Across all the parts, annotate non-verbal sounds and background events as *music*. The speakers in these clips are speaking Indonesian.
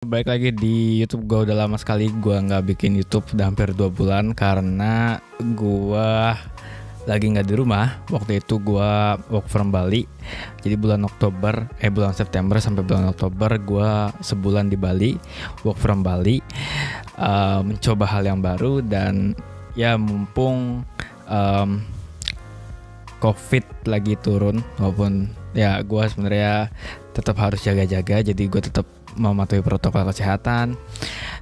Baik lagi di YouTube. Gue udah lama sekali gue nggak bikin YouTube udah hampir dua bulan karena gue lagi nggak di rumah. Waktu itu gue work from Bali. Jadi bulan Oktober eh bulan September sampai bulan Oktober gue sebulan di Bali work from Bali uh, mencoba hal yang baru dan ya mumpung um, COVID lagi turun walaupun ya gue sebenarnya tetap harus jaga-jaga jadi gue tetap mematuhi protokol kesehatan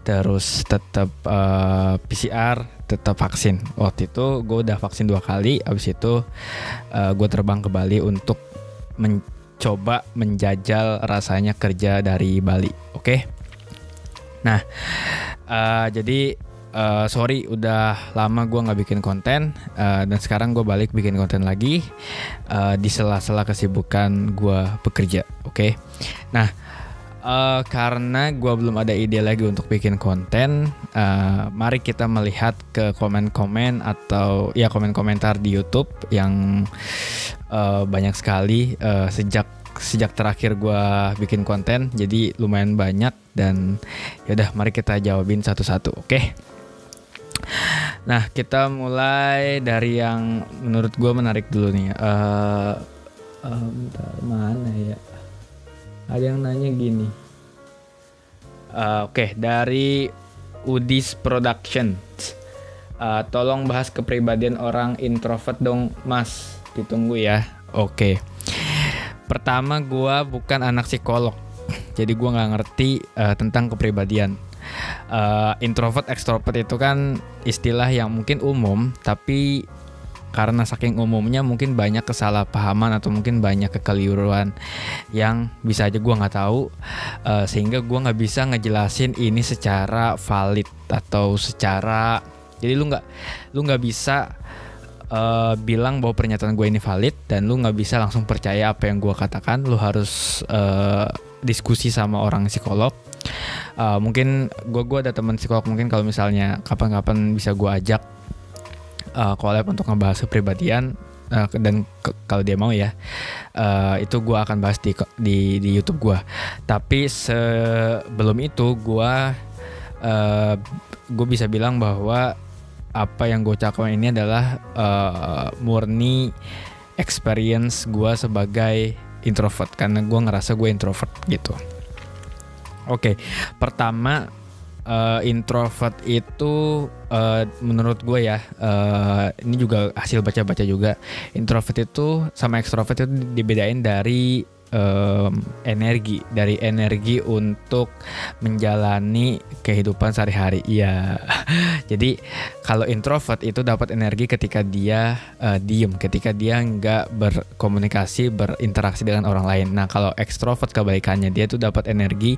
terus tetap uh, eh, PCR tetap vaksin waktu itu gue udah vaksin dua kali abis itu uh, eh, gue terbang ke Bali untuk mencoba menjajal rasanya kerja dari Bali oke okay? nah uh, jadi uh, sorry udah lama gue nggak bikin konten uh, dan sekarang gue balik bikin konten lagi uh, di sela-sela kesibukan gue bekerja oke okay? nah Uh, karena gue belum ada ide lagi untuk bikin konten, uh, mari kita melihat ke komen-komen atau ya komen-komentar di YouTube yang uh, banyak sekali uh, sejak sejak terakhir gue bikin konten, jadi lumayan banyak dan yaudah mari kita jawabin satu-satu, oke? Okay? Nah kita mulai dari yang menurut gue menarik dulu nih. Uh, bentar, mana ya? Ada yang nanya gini. Uh, oke okay, dari Udis Production uh, tolong bahas kepribadian orang introvert dong mas. Ditunggu ya. Oke. Okay. pertama gue bukan anak psikolog. Jadi gue nggak ngerti uh, tentang kepribadian. Uh, introvert extrovert itu kan istilah yang mungkin umum tapi karena saking umumnya mungkin banyak kesalahpahaman atau mungkin banyak kekeliruan yang bisa aja gue nggak tahu uh, sehingga gue nggak bisa ngejelasin ini secara valid atau secara jadi lu nggak lu nggak bisa uh, bilang bahwa pernyataan gue ini valid dan lu nggak bisa langsung percaya apa yang gue katakan. Lu harus uh, diskusi sama orang psikolog. Uh, mungkin gue gue ada teman psikolog mungkin kalau misalnya kapan-kapan bisa gue ajak uh, collab untuk ngebahas kepribadian uh, dan kalau dia mau ya uh, itu gue akan bahas di di, di YouTube gue tapi sebelum itu gue uh, gue bisa bilang bahwa apa yang gue cakap ini adalah uh, murni experience gue sebagai introvert karena gue ngerasa gue introvert gitu. Oke, okay. pertama uh, introvert itu uh, menurut gue ya uh, ini juga hasil baca-baca juga introvert itu sama ekstrovert itu dibedain dari um, energi dari energi untuk menjalani kehidupan sehari-hari. Iya. *laughs* Jadi kalau introvert itu dapat energi ketika dia uh, diem, ketika dia nggak berkomunikasi, berinteraksi dengan orang lain. Nah kalau ekstrovert kebalikannya dia tuh dapat energi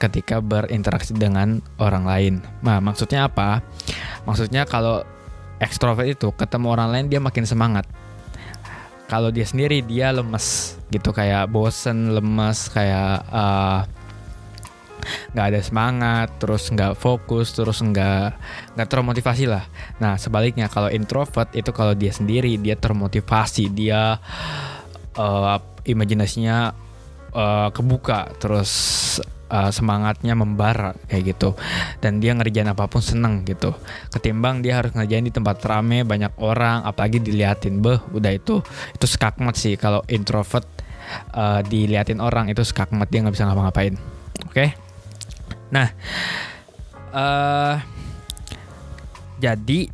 ketika berinteraksi dengan orang lain. Nah maksudnya apa? Maksudnya kalau ekstrovert itu ketemu orang lain dia makin semangat kalau dia sendiri dia lemes gitu kayak bosen lemes kayak uh, nggak ada semangat terus nggak fokus terus nggak nggak termotivasi lah. Nah sebaliknya kalau introvert itu kalau dia sendiri dia termotivasi dia uh, imajinasinya uh, kebuka terus uh, semangatnya membara kayak gitu. Dan dia ngerjain apa pun seneng gitu. Ketimbang dia harus ngerjain di tempat rame banyak orang apalagi diliatin. Beh udah itu itu skakmat sih kalau introvert uh, diliatin orang itu skakmat. Dia nggak bisa ngapa-ngapain. Oke? Okay? nah uh, jadi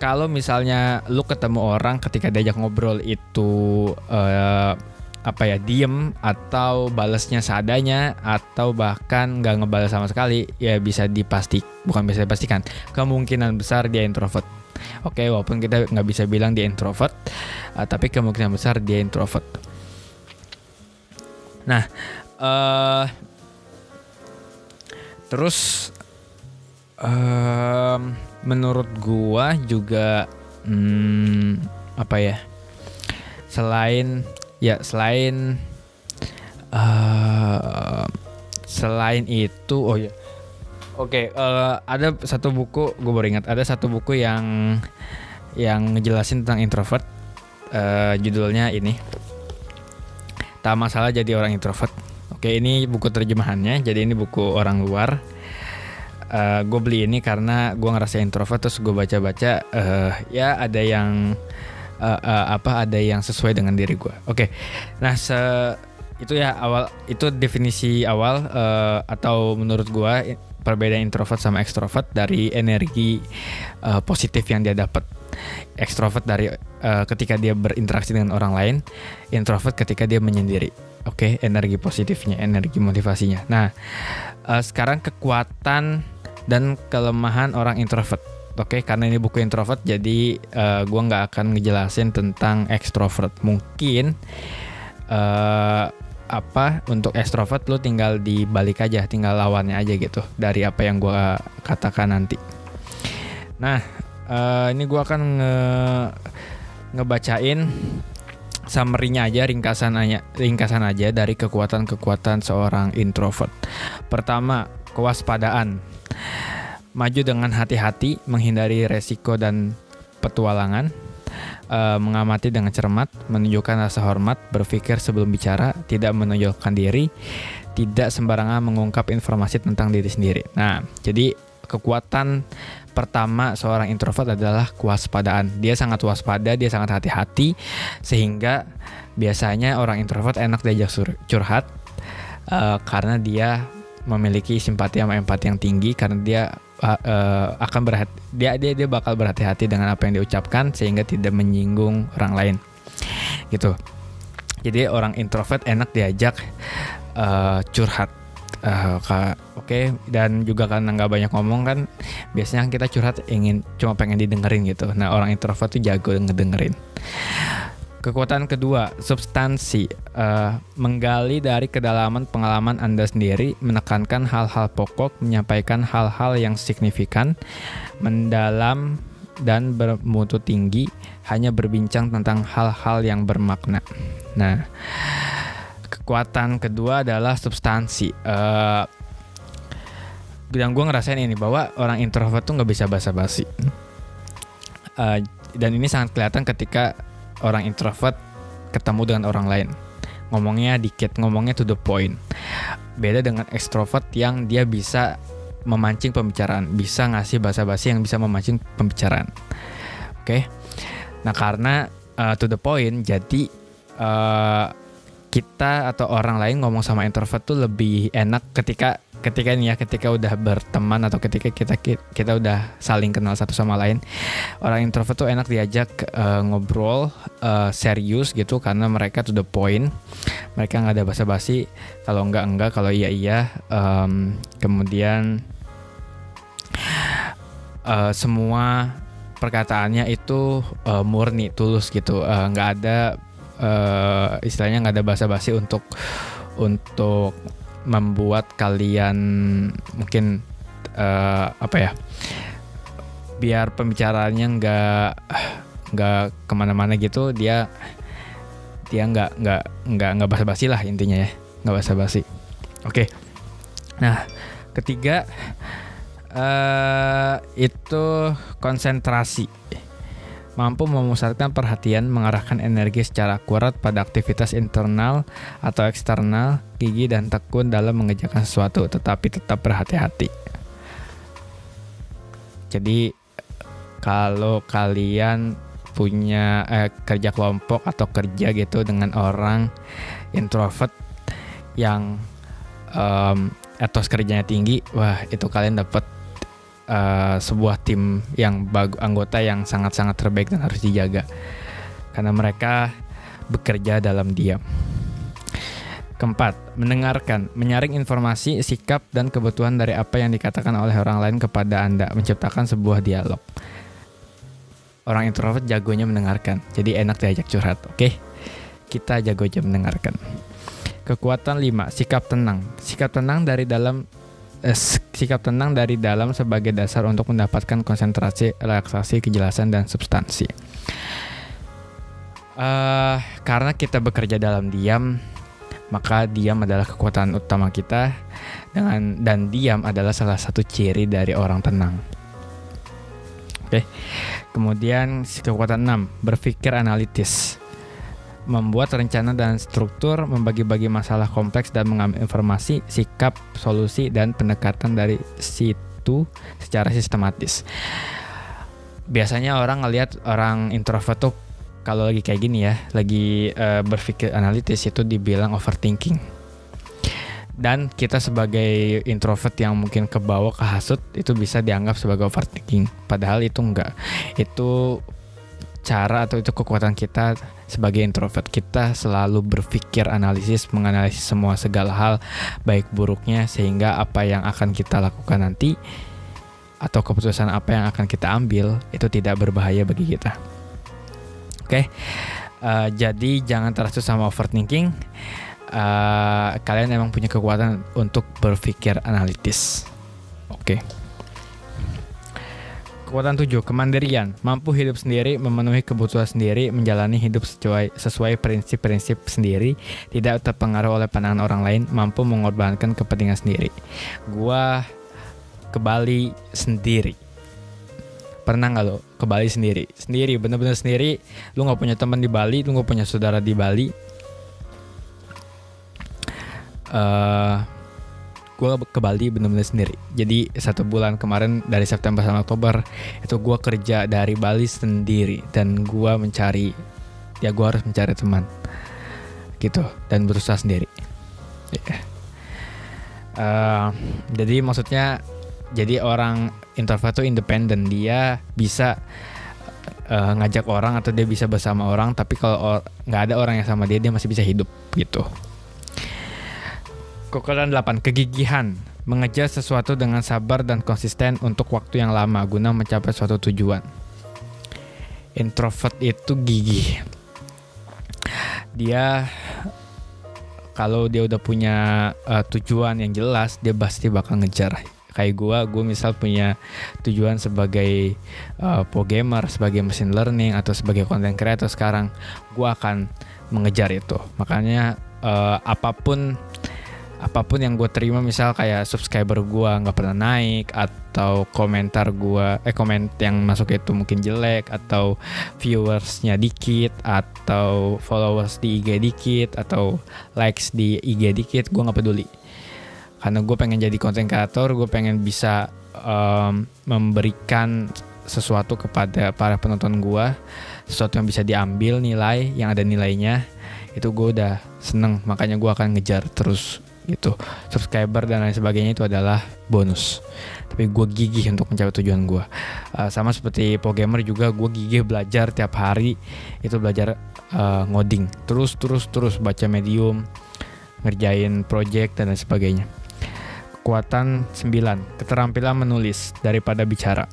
kalau misalnya lu ketemu orang ketika diajak ngobrol itu uh, apa ya diem atau balesnya seadanya atau bahkan nggak ngebalas sama sekali ya bisa dipastik bukan bisa dipastikan kemungkinan besar dia introvert. Oke walaupun kita nggak bisa bilang dia introvert uh, tapi kemungkinan besar dia introvert. Nah uh, terus uh, menurut gua juga hmm, apa ya selain ya selain uh, selain itu oh ya oke okay, uh, eh, ada satu buku gue baru ingat ada satu buku yang yang ngejelasin tentang introvert uh, judulnya ini tak masalah jadi orang introvert oke ini buku terjemahannya. Jadi ini buku orang luar. Uh, gue beli ini karena gue ngerasa introvert terus gue baca-baca uh, ya ada yang uh, uh, apa ada yang sesuai dengan diri gue. Oke, nah se itu ya awal itu definisi awal uh, atau menurut gue perbedaan introvert sama ekstrovert dari energi uh, positif yang dia dapat. Ekstrovert dari uh, ketika dia berinteraksi dengan orang lain, introvert ketika dia menyendiri Oke, okay, energi positifnya, energi motivasinya. Nah, uh, sekarang kekuatan dan kelemahan orang introvert. Oke, okay, karena ini buku introvert, jadi uh, gua nggak akan ngejelasin tentang ekstrovert. Mungkin uh, apa untuk ekstrovert lu tinggal dibalik aja, tinggal lawannya aja gitu dari apa yang gua katakan nanti. Nah, uh, ini gua akan nge ngebacain summary-nya aja ringkasan aja ringkasan aja dari kekuatan-kekuatan seorang introvert. Pertama, kewaspadaan. Maju dengan hati-hati, menghindari resiko dan petualangan, e, mengamati dengan cermat, menunjukkan rasa hormat, berpikir sebelum bicara, tidak menonjolkan diri, tidak sembarangan mengungkap informasi tentang diri sendiri. Nah, jadi kekuatan pertama seorang introvert adalah kewaspadaan. Dia sangat waspada, dia sangat hati-hati sehingga biasanya orang introvert enak diajak curhat uh, karena dia memiliki simpati sama empati yang tinggi karena dia uh, akan berhati dia dia dia bakal berhati-hati dengan apa yang diucapkan sehingga tidak menyinggung orang lain. Gitu. Jadi orang introvert enak diajak uh, curhat uh, oke okay. dan juga karena nggak banyak ngomong kan biasanya kita curhat ingin cuma pengen didengerin gitu nah orang introvert tuh jago ngedengerin Kekuatan kedua, substansi, uh, menggali dari kedalaman pengalaman Anda sendiri, menekankan hal-hal pokok, menyampaikan hal-hal yang signifikan, mendalam dan bermutu tinggi, hanya berbincang tentang hal-hal yang bermakna. Nah, kekuatan kedua adalah substansi. Uh, dan gue ngerasain ini bahwa orang introvert tuh nggak bisa basa-basi. Uh, dan ini sangat kelihatan ketika orang introvert ketemu dengan orang lain. Ngomongnya dikit, ngomongnya to the point. Beda dengan ekstrovert yang dia bisa memancing pembicaraan, bisa ngasih basa-basi yang bisa memancing pembicaraan. Oke. Okay? Nah, karena uh, to the point, jadi uh, kita atau orang lain ngomong sama introvert tuh lebih enak ketika ketika ini ya ketika udah berteman atau ketika kita kita udah saling kenal satu sama lain orang introvert tuh enak diajak uh, ngobrol uh, serius gitu karena mereka to the point mereka nggak ada basa-basi kalau enggak enggak kalau iya iya um, kemudian uh, semua perkataannya itu uh, murni tulus gitu nggak uh, ada uh, istilahnya nggak ada basa-basi untuk untuk membuat kalian mungkin uh, apa ya biar pembicaraannya nggak nggak ke mana-mana gitu dia dia nggak nggak nggak nggak basa-basi lah intinya ya nggak basa-basi. Oke. Nah ketiga uh, itu konsentrasi mampu memusatkan perhatian, mengarahkan energi secara akurat pada aktivitas internal atau eksternal, gigi dan tekun dalam mengerjakan sesuatu, tetapi tetap berhati-hati. Jadi kalau kalian punya eh, kerja kelompok atau kerja gitu dengan orang introvert yang um, etos kerjanya tinggi, wah itu kalian dapat uh, sebuah tim yang bagu anggota yang sangat-sangat terbaik dan harus dijaga karena mereka bekerja dalam diam. Keempat, mendengarkan, menyaring informasi, sikap, dan kebutuhan dari apa yang dikatakan oleh orang lain kepada Anda, menciptakan sebuah dialog. Orang introvert jagonya mendengarkan, jadi enak diajak curhat, oke? Okay? Kita jago aja mendengarkan. Kekuatan 5, sikap tenang. Sikap tenang dari dalam eh, sikap tenang dari dalam sebagai dasar untuk mendapatkan konsentrasi, relaksasi, kejelasan, dan substansi. Uh, karena kita bekerja dalam diam, maka diam adalah kekuatan utama kita dengan dan diam adalah salah satu ciri dari orang tenang. Oke. Okay. Kemudian kekuatan 6, berpikir analitis. Membuat rencana dan struktur, membagi-bagi masalah kompleks dan mengambil informasi, sikap, solusi dan pendekatan dari situ secara sistematis. Biasanya orang ngelihat orang introvert tuh kalau lagi kayak gini ya, lagi uh, berpikir analitis itu dibilang overthinking. Dan kita sebagai introvert yang mungkin kebawa ke hasut itu bisa dianggap sebagai overthinking. Padahal itu enggak. Itu cara atau itu kekuatan kita sebagai introvert. Kita selalu berpikir analisis, menganalisis semua segala hal baik buruknya sehingga apa yang akan kita lakukan nanti atau keputusan apa yang akan kita ambil itu tidak berbahaya bagi kita. Oke, okay? uh, jadi jangan terlalu sama overthinking. Uh, kalian emang punya kekuatan untuk berpikir analitis. Oke. Okay. Kekuatan tujuh, kemandirian, mampu hidup sendiri, memenuhi kebutuhan sendiri, menjalani hidup sesuai sesuai prinsip-prinsip sendiri, tidak terpengaruh oleh pandangan orang lain, mampu mengorbankan kepentingan sendiri. Gua ke Bali sendiri. Pernah nggak lo ke Bali sendiri? Sendiri bener-bener sendiri? Lu nggak punya teman di Bali lu nggak punya saudara di Bali? Uh, gue ke Bali bener-bener sendiri. Jadi satu bulan kemarin dari September sampai Oktober itu gue kerja dari Bali sendiri. Dan gue mencari ya gue harus mencari teman. Gitu dan berusaha sendiri. Uh, jadi maksudnya jadi orang introvert itu independen dia bisa uh, ngajak orang atau dia bisa bersama orang tapi kalau nggak ada orang yang sama dia dia masih bisa hidup gitu kekuatan 8 kegigihan. Mengejar sesuatu dengan sabar dan konsisten untuk waktu yang lama guna mencapai suatu tujuan. Introvert itu gigih. Dia kalau dia udah punya uh, tujuan yang jelas dia pasti bakal ngejar. Kayak gue gue misal punya tujuan sebagai uh, gamer sebagai machine learning atau sebagai content creator sekarang gue akan mengejar itu. Makanya uh, apa pun apa pun yang gue terima misal kayak subscriber gue nggak pernah naik atau komentar gue eh komen yang masuk itu mungkin jelek atau viewersnya dikit atau followers di IG dikit atau likes di IG dikit gue nggak peduli. Karena gue pengen jadi konten kreator gue pengen bisa um, memberikan sesuatu kepada para penonton gue sesuatu yang bisa diambil nilai yang ada nilainya itu gue udah seneng. Makanya gue akan ngejar terus gitu. Subscriber dan lain sebagainya itu adalah bonus. Tapi gue gigih untuk mencapai tujuan gue uh, sama seperti Pogamer juga gue gigih belajar tiap hari itu belajar uh, ngoding. Terus terus terus baca medium ngerjain project dan lain sebagainya. Kekuatan 9, keterampilan menulis daripada bicara.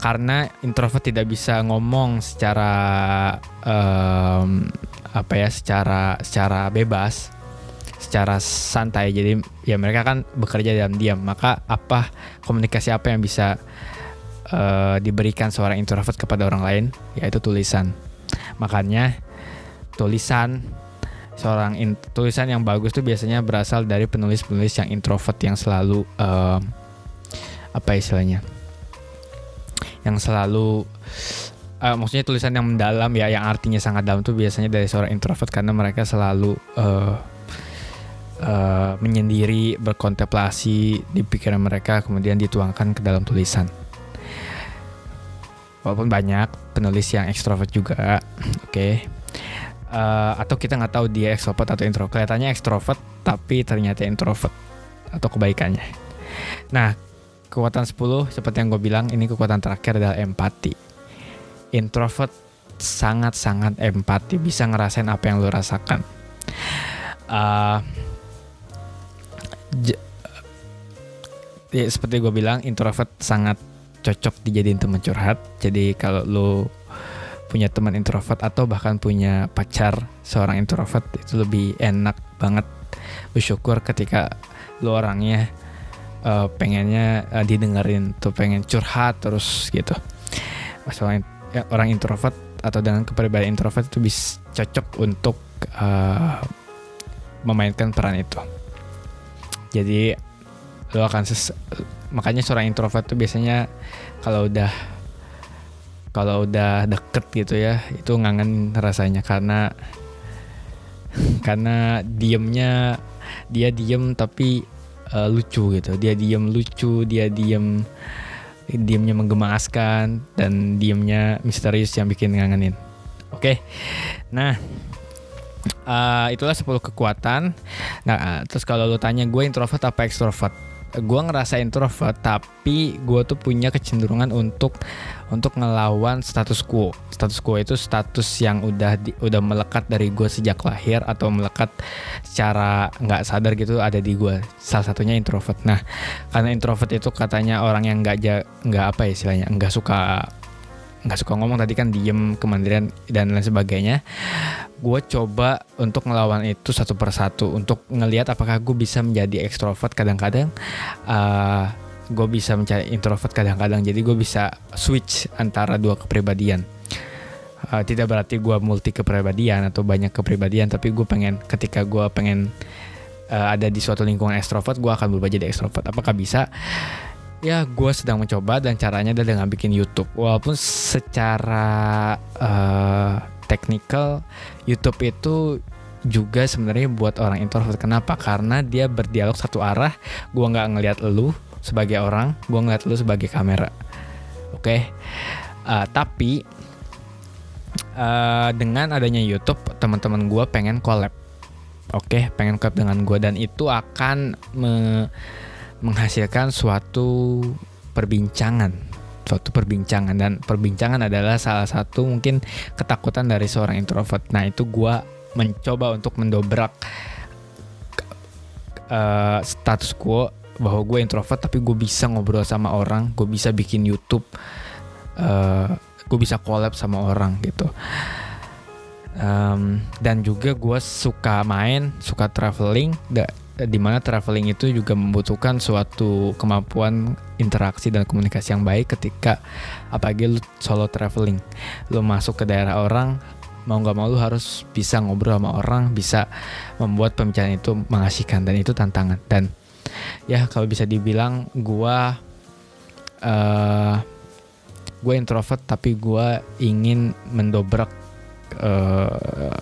Karena introvert tidak bisa ngomong secara um, apa ya, secara secara bebas, secara santai. Jadi ya mereka kan bekerja dalam diam. Maka apa komunikasi apa yang bisa uh, diberikan seorang introvert kepada orang lain, yaitu tulisan. Makanya tulisan seorang in, tulisan yang bagus tuh biasanya berasal dari penulis-penulis yang introvert yang selalu uh, apa istilahnya yang selalu uh, maksudnya tulisan yang mendalam ya yang artinya sangat dalam tuh biasanya dari seorang introvert karena mereka selalu uh, uh, menyendiri berkontemplasi di pikiran mereka kemudian dituangkan ke dalam tulisan. Walaupun banyak penulis yang ekstrovert juga *clears throat* oke. Okay uh, atau kita nggak tahu dia ekstrovert atau introvert. Kelihatannya ekstrovert tapi ternyata introvert atau kebaikannya. Nah kekuatan 10 seperti yang gue bilang ini kekuatan terakhir adalah empati. Introvert sangat-sangat empati bisa ngerasain apa yang lo rasakan. Uh, ya, seperti gue bilang introvert sangat cocok dijadiin teman curhat. Jadi kalau lo punya teman introvert atau bahkan punya pacar seorang introvert itu lebih enak banget. Bersyukur ketika lu orangnya uh, pengennya uh, didengerin tuh pengen curhat terus gitu. Orang ya, orang introvert atau dengan kepribadian introvert itu bisa cocok untuk uh, memainkan peran itu jadi lo akan ses makanya seorang introvert tuh biasanya kalau udah kalau udah deket gitu ya itu ngangen rasanya karena karena diemnya dia diem tapi uh, lucu gitu dia diem lucu dia diem diemnya menggemaskan dan diemnya misterius yang bikin ngangenin oke okay. nah uh, itulah 10 kekuatan. Nah terus kalau lu tanya gue introvert apa extrovert? Gue ngerasa introvert tapi gue tuh punya kecenderungan untuk untuk ngelawan status quo. Status quo itu status yang udah di, udah melekat dari gue sejak lahir atau melekat secara nggak sadar gitu ada di gue salah satunya introvert. Nah karena introvert itu katanya orang yang nggak nggak apa ya istilahnya nggak suka nggak suka ngomong tadi kan diem kemandirian dan lain sebagainya. Gue coba untuk ngelawan itu satu persatu untuk ngelihat apakah gue bisa menjadi ekstrovert kadang-kadang uh, eh, gue bisa mencari introvert kadang-kadang. Jadi gue bisa switch antara dua kepribadian. Uh, tidak berarti gue multi kepribadian atau banyak kepribadian tapi gue pengen ketika gue pengen uh, ada di suatu lingkungan ekstrovert gue akan berubah jadi ekstrovert. Apakah bisa ya gue sedang mencoba dan caranya adalah dengan bikin YouTube. Walaupun secara uh, technical YouTube itu juga sebenarnya buat orang introvert. Kenapa? Karena dia berdialog satu arah gue nggak ngelihat lu sebagai orang gue ngeliat lu sebagai kamera. Oke? Okay? uh, tapi uh, dengan adanya YouTube teman-teman gue pengen collab. Oke? Okay? pengen collab dengan gue dan itu akan me menghasilkan suatu perbincangan suatu perbincangan dan perbincangan adalah salah satu mungkin ketakutan dari seorang introvert. Nah itu gue mencoba untuk mendobrak uh, status quo bahwa gue introvert tapi gue bisa ngobrol sama orang, gue bisa bikin YouTube, uh, gue bisa collab sama orang gitu. Um, dan juga gue suka main, suka traveling, mana traveling itu juga membutuhkan suatu kemampuan interaksi dan komunikasi yang baik ketika apalagi lu solo traveling lu masuk ke daerah orang mau nggak mau lu harus bisa ngobrol sama orang bisa membuat pembicaraan itu mengasihkan dan itu tantangan. Dan ya kalau bisa dibilang gua uh, gue introvert tapi gue ingin mendobrak uh,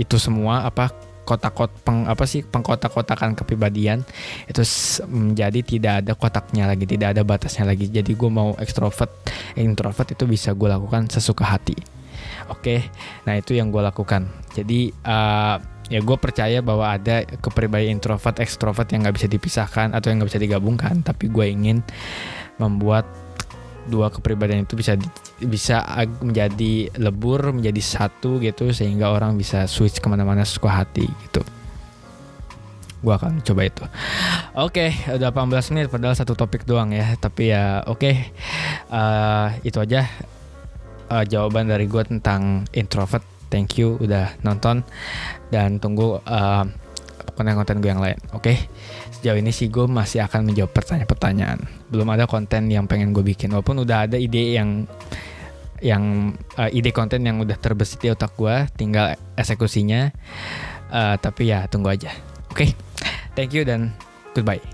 itu semua apa kotak-kotak peng, apa sih pengkotak-kotakan kepribadian itu menjadi tidak ada kotaknya lagi tidak ada batasnya lagi. Jadi gue mau ekstrovert introvert itu bisa gue lakukan sesuka hati. Oke? Nah itu yang gue lakukan. Jadi uh, ya gue percaya bahwa ada kepribadian introvert ekstrovert yang nggak bisa dipisahkan atau yang nggak bisa digabungkan tapi gue ingin membuat dua kepribadian itu bisa bisa menjadi lebur menjadi satu gitu sehingga orang bisa switch ke mana-mana suka hati gitu. Gue akan coba itu. Oke okay, udah 18 menit padahal satu topik doang ya tapi ya oke. Okay. uh, eh, itu aja uh, jawaban dari gue tentang introvert. Thank you udah nonton dan tunggu uh, konten-konten gue yang lain. Oke? Okay? sejauh ini sih gue masih akan menjawab pertanyaan-pertanyaan. Belum ada konten yang pengen gue bikin. Walaupun udah ada ide yang yang uh, ide konten yang udah terbesit di otak gue tinggal eksekusinya. Uh, tapi ya tunggu aja. Oke? Okay? thank you dan goodbye